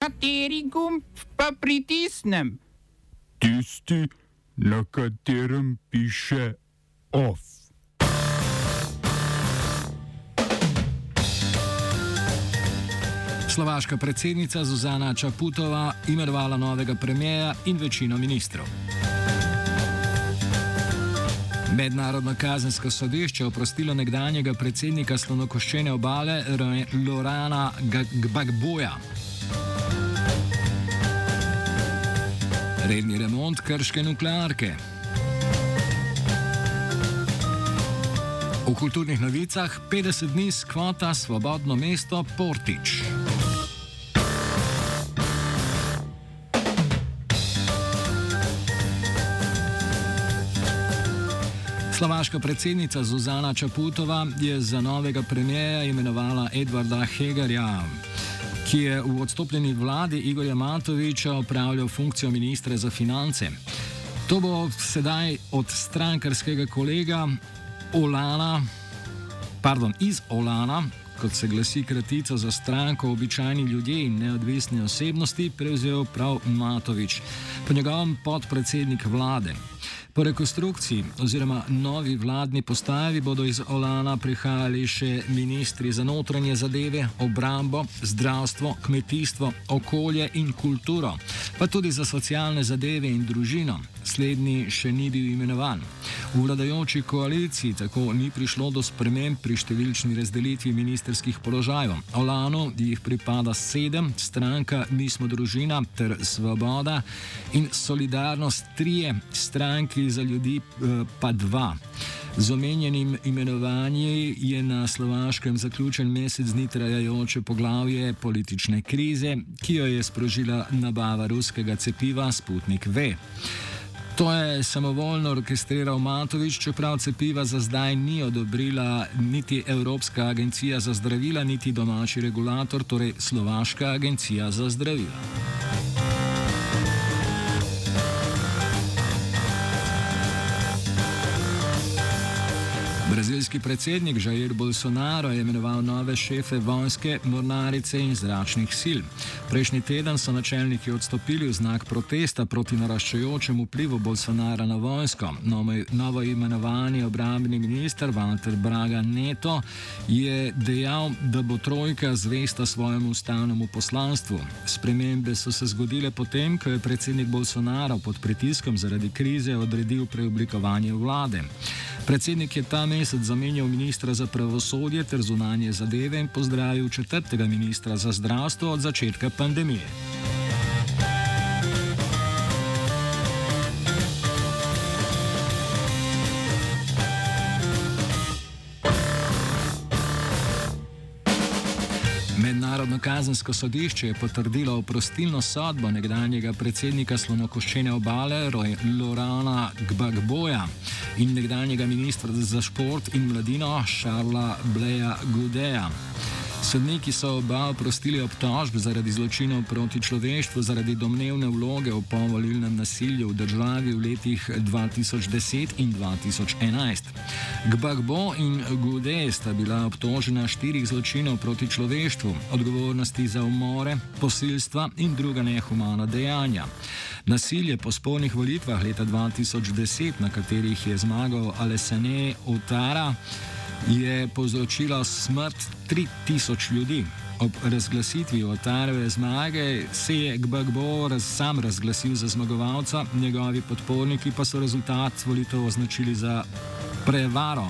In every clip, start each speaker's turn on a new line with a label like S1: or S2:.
S1: Kateri gumb pa pritisnem?
S2: Tisti, na katerem piše OF.
S3: Slovaška predsednica Zuzana Čaputova imenovala novega premijeja in večino ministrov. Mednarodno kazensko sodišče oprostilo nekdanjega predsednika slonokoščene obale Lorana Gbagboja. Redni remont krške nuklearke. V kulturnih novicah 50 dni skvota Svobodno mesto Portič. Slovaška predsednica Zuzana Čaputova je za novega premijeja imenovala Edvarda Hegerja, ki je v odstopljeni vladi Igorja Matoviča opravljal funkcijo ministra za finance. To bo sedaj od strankarskega kolega Olana, pardon, iz Olana, kot se glasi kratica za stranko običajni ljudje in neodvisne osebnosti, prevzel prav Matovič, po njegovem podpredsednik vlade. Po rekonstrukciji oziroma novi vladni postavi bodo iz Olana prihajali še ministri za notranje zadeve, obrambo, zdravstvo, kmetijstvo, okolje in kulturo, pa tudi za socialne zadeve in družino. Slednji še ni bil imenovan. V vladajoči koaliciji tako ni prišlo do sprememb pri številčni razdelitvi ministerskih položajev. Olano jih pripada sedem, stranka Mi smo družina ter Svoboda in Solidarnost trije, stranki za ljudi eh, pa dva. Z omenjenim imenovanjem je na Slovaškem zaključen mesec dni trajajoče poglavje politične krize, ki jo je sprožila nabava ruskega cepiva Sputnik V. To je samovoljno orkestriral Matovič, čeprav cepiva za zdaj ni odobrila niti Evropska agencija za zdravila, niti domači regulator, torej Slovaška agencija za zdravila. Brazilski predsednik Jair Bolsonaro je imenoval nove šefe vojske, mornarice in zračnih sil. Prejšnji teden so načelniki odstopili v znak protesta proti naraščajočemu vplivu Bolsonara na vojsko. Novo imenovani obrambni minister Walter Braga Neto je dejal, da bo trojka zvesta svojemu ustavnemu poslanstvu. Spremembe so se zgodile potem, ko je predsednik Bolsonaro pod pritiskom zaradi krize odredil preoblikovanje vlade. Predsednik je ta mesec zamenjal ministra za pravosodje ter zunanje zadeve in pozdravil četrtega ministra za zdravstvo od začetka pandemije. Mednarodno kazensko sodišče je potrdilo oprostilno sodbo nekdanjega predsednika slonokoščene obale Lorana Gbagboja in nekdanjega ministra za šport in mladino Šarla Bleja Gudeja. Sodniki so oba oprostili obtožb zaradi zločinov proti človeštvu, zaradi domnevne vloge v povolilnem nasilju v državi v letih 2010 in 2011. Gbagbo in Gude sta bila obtožena štirih zločinov proti človeštvu, odgovornosti za umore, posilstva in druga nehumana dejanja. Nasilje po spolnih volitvah leta 2010, na katerih je zmagal Alessane Otara, je povzročila smrt 3000 ljudi. Ob razglasitvi Otareve zmage se je Gbagbo raz, sam razglasil za zmagovalca, njegovi podporniki pa so rezultat volitev označili za prevaro.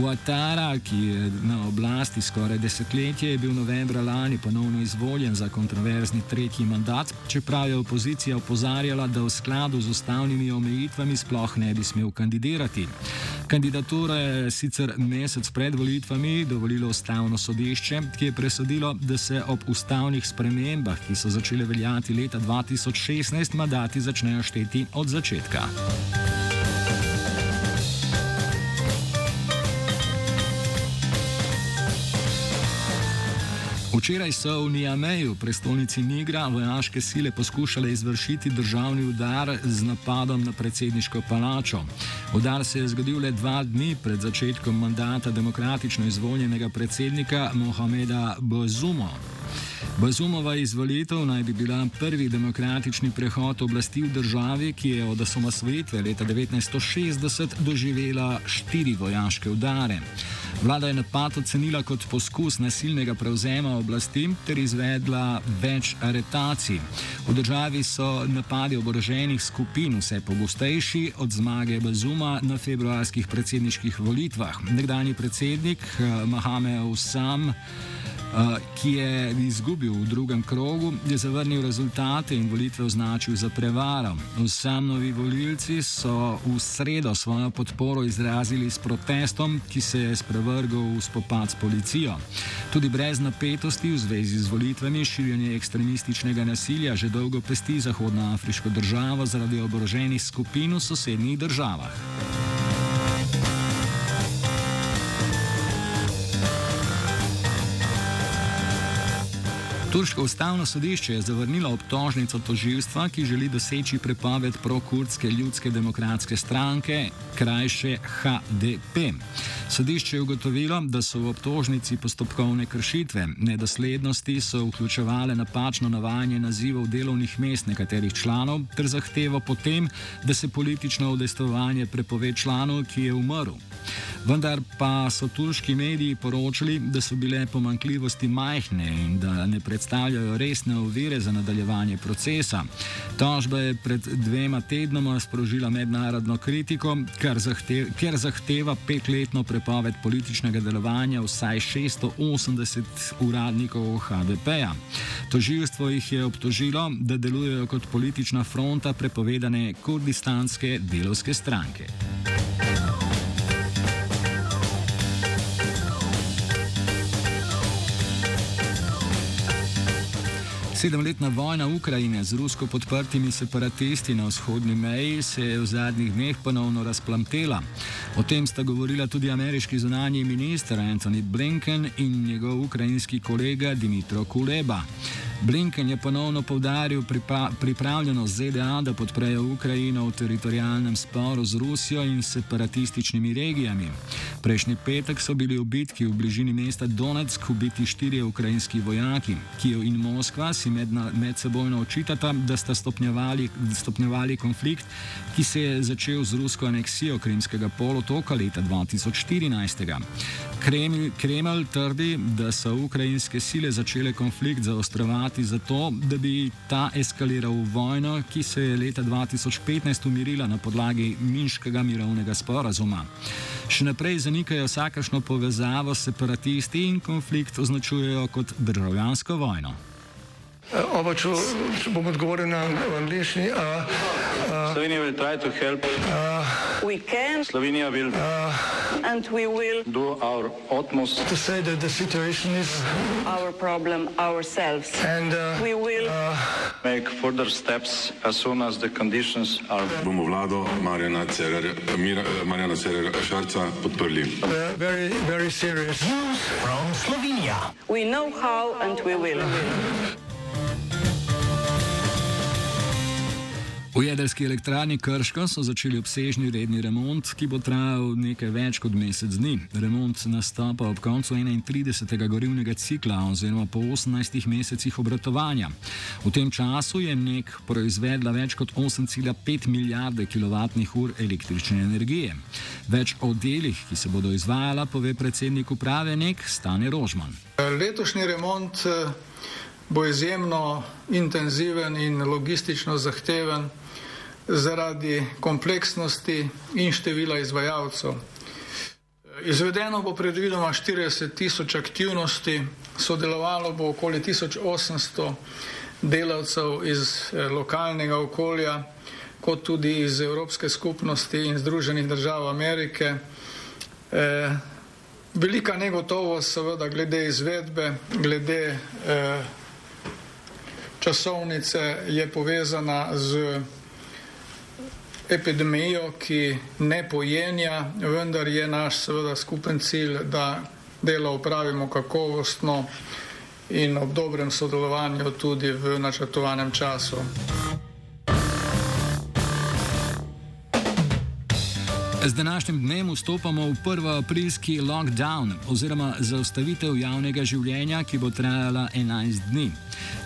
S3: Ouattara, ki je na oblasti skoraj desetletje, je bil novembra lani ponovno izvoljen za kontroverzni tretji mandat, čeprav je opozicija opozarjala, da v skladu z ustavnimi omejitvami sploh ne bi smel kandidirati. Kandidatura je sicer mesec pred volitvami dovolilo ustavno sodišče, ki je presodilo, da se ob ustavnih spremembah, ki so začele veljati leta 2016, mandati začnejo šteti od začetka. Včeraj so v Niameju, prestolnici Nigra, vojaške sile poskušale izvršiti državni udar z napadom na predsedniško palačo. Udar se je zgodil le dva dni pred začetkom mandata demokratično izvoljenega predsednika Mohameda Bozuma. Bazumova izvolitev naj bi bila prvi demokratični prehod oblasti v državi, ki je od osamosvojitve leta 1960 doživela štiri vojaške udare. Vlada je napad ocenila kot poskus nasilnega prevzema oblasti ter izvedla več aretacij. V državi so napadi oboroženih skupin vse pogostejši od zmage Bazuma na februarskih predsedniških volitvah. Nekdani predsednik eh, Mohamed Usam. Eh, ki je izgubil v drugem krogu, je zavrnil rezultate in volitve označil za prevaro. Vsem novi volilci so v sredo svojo podporo izrazili s protestom, ki se je sprevrgal v spopad s policijo. Tudi brez napetosti v zvezi z volitvami širjenje ekstremističnega nasilja že dolgo pesti Zahodno Afriško državo zaradi oboroženih skupin v sosednjih državah. Turško ustavno sodišče je zavrnilo obtožnico tožilstva, ki želi doseči prepoved prokurdske ljudske demokratske stranke, krajše HDP. Sodišče je ugotovilo, da so v obtožnici postopkovne kršitve, nedoslednosti so vključevale napačno navajanje nazivov delovnih mest nekaterih članov ter zahtevo potem, da se politično udejstvovanje prepove članu, ki je umrl. Vendar pa so turški mediji poročali, da so bile pomankljivosti majhne in da ne predstavljajo resne ovire za nadaljevanje procesa. Tožba je pred dvema tednoma sprožila mednarodno kritiko, zahtev, ker zahteva petletno prepoved političnega delovanja vsaj 680 uradnikov HDP-ja. Toživstvo jih je obtožilo, da delujejo kot politična fronta prepovedane kurdistanske delovske stranke. Sedemletna vojna Ukrajine z rusko podprtimi separatisti na vzhodni meji se je v zadnjih dneh ponovno razplamtela. O tem sta govorila tudi ameriški zunanji minister Antony Blinken in njegov ukrajinski kolega Dimitro Kuleba. Blinken je ponovno povdaril pripravljenost ZDA, da podprejo Ukrajino v teritorijalnem sporu z Rusijo in separatističnimi regijami. Prejšnji petek so bili v bitki v bližini mesta Donetsk ubiti štirje ukrajinski vojaki. Kijev in Moskva si med, med sebojno očitata, da sta stopnjevali, stopnjevali konflikt, ki se je začel z rusko aneksijo Krimskega polotoka leta 2014. Kreml, Kreml trdi, da so ukrajinske sile začele konflikt zaostrovati zato, da bi ta eskaliral v vojno, ki se je leta 2015 umirila na podlagi Minskega mirovnega sporazuma. Še naprej zanikajo vsakašno povezavo s separatisti in konflikt označujejo kot državljansko vojno.
S4: Oba, če, če bom odgovoril na angliški.
S5: Slovenija bo poskušala pomagati. Slovenija bo naredila naš utmost,
S4: da bo rekla, da je situacija
S5: naš problem, naš sebe. In bomo naredili nadaljnje korake, as soon as the conditions are.
S6: Bomo vlado Marjana Cererja, Marjana Cererja Šarca podprli.
S4: Very, very serious.
S5: From Slovenija. We know how and we will.
S3: V jedrski elektrarni Krško so začeli obsežni redni remont, ki bo trajal nekaj več kot mesec dni. Remont nastopa ob koncu 31. gorivnega cikla oziroma po 18 mesecih obratovanja. V tem času je nek proizvedla več kot 8,5 milijarde kWh električne energije. Več o delih, ki se bodo izvajala, pove predsednik uprave nek Stane Rožman.
S7: Letošnji remont bo izjemno intenziven in logistično zahteven zaradi kompleksnosti in števila izvajalcev. Izvedeno bo predvidoma 40 tisoč aktivnosti, sodelovalo bo okoli 1800 delavcev iz eh, lokalnega okolja, kot tudi iz Evropske skupnosti in Združenih držav Amerike. Eh, velika negotovost seveda glede izvedbe, glede eh, časovnice je povezana z epidemijo, ki ne pojenja, vendar je naš seveda skupen cilj, da delo upravimo kakovostno in ob dobrem sodelovanju tudi v načrtovanem času.
S3: Z današnjim dnem vstopamo v prvi aprilski lockdown oziroma zaustavitev javnega življenja, ki bo trajala 11 dni.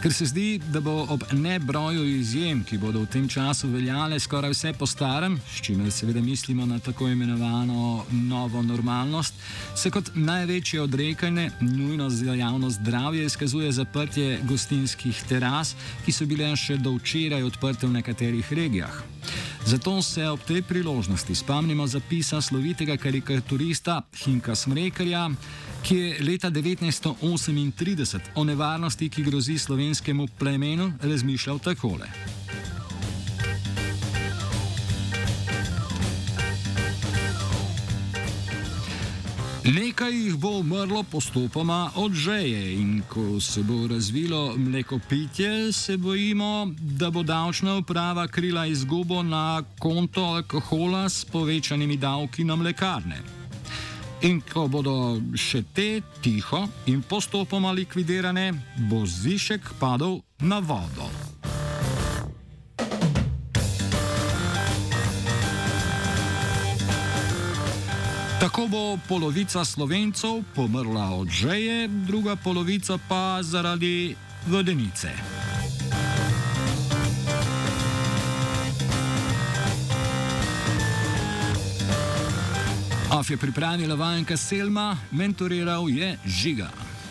S3: Ker se zdi, da bo ob nebroju izjem, ki bodo v tem času veljale skoraj vse po starem, s čimer seveda mislimo na tako imenovano novo normalnost, se kot največje odrekanje nujno za javno zdravje izkazuje zaprtje gostinskih teras, ki so bile še do včeraj odprte v nekaterih regijah. Zato se ob tej priložnosti spomnimo zapisa slovitega karikaturista Hinka Smrekarja, ki je leta 1938 o nevarnosti, ki grozi slovenskemu plemenu, razmišljal takole. Nekaj jih bo umrlo postopoma od žeje in ko se bo razvilo mlekopitje, se bojimo, da bo davčna uprava krila izgubo na konto alkohola s povečanimi davki na mlekarne. In ko bodo še te tiho in postopoma likvidirane, bo zvišek padel na vodo. Tako bo polovica slovencev pomrla od žeje, druga polovica pa zaradi vodenice. Of je pripravila vajenka Selma, mentoriral je Žiga.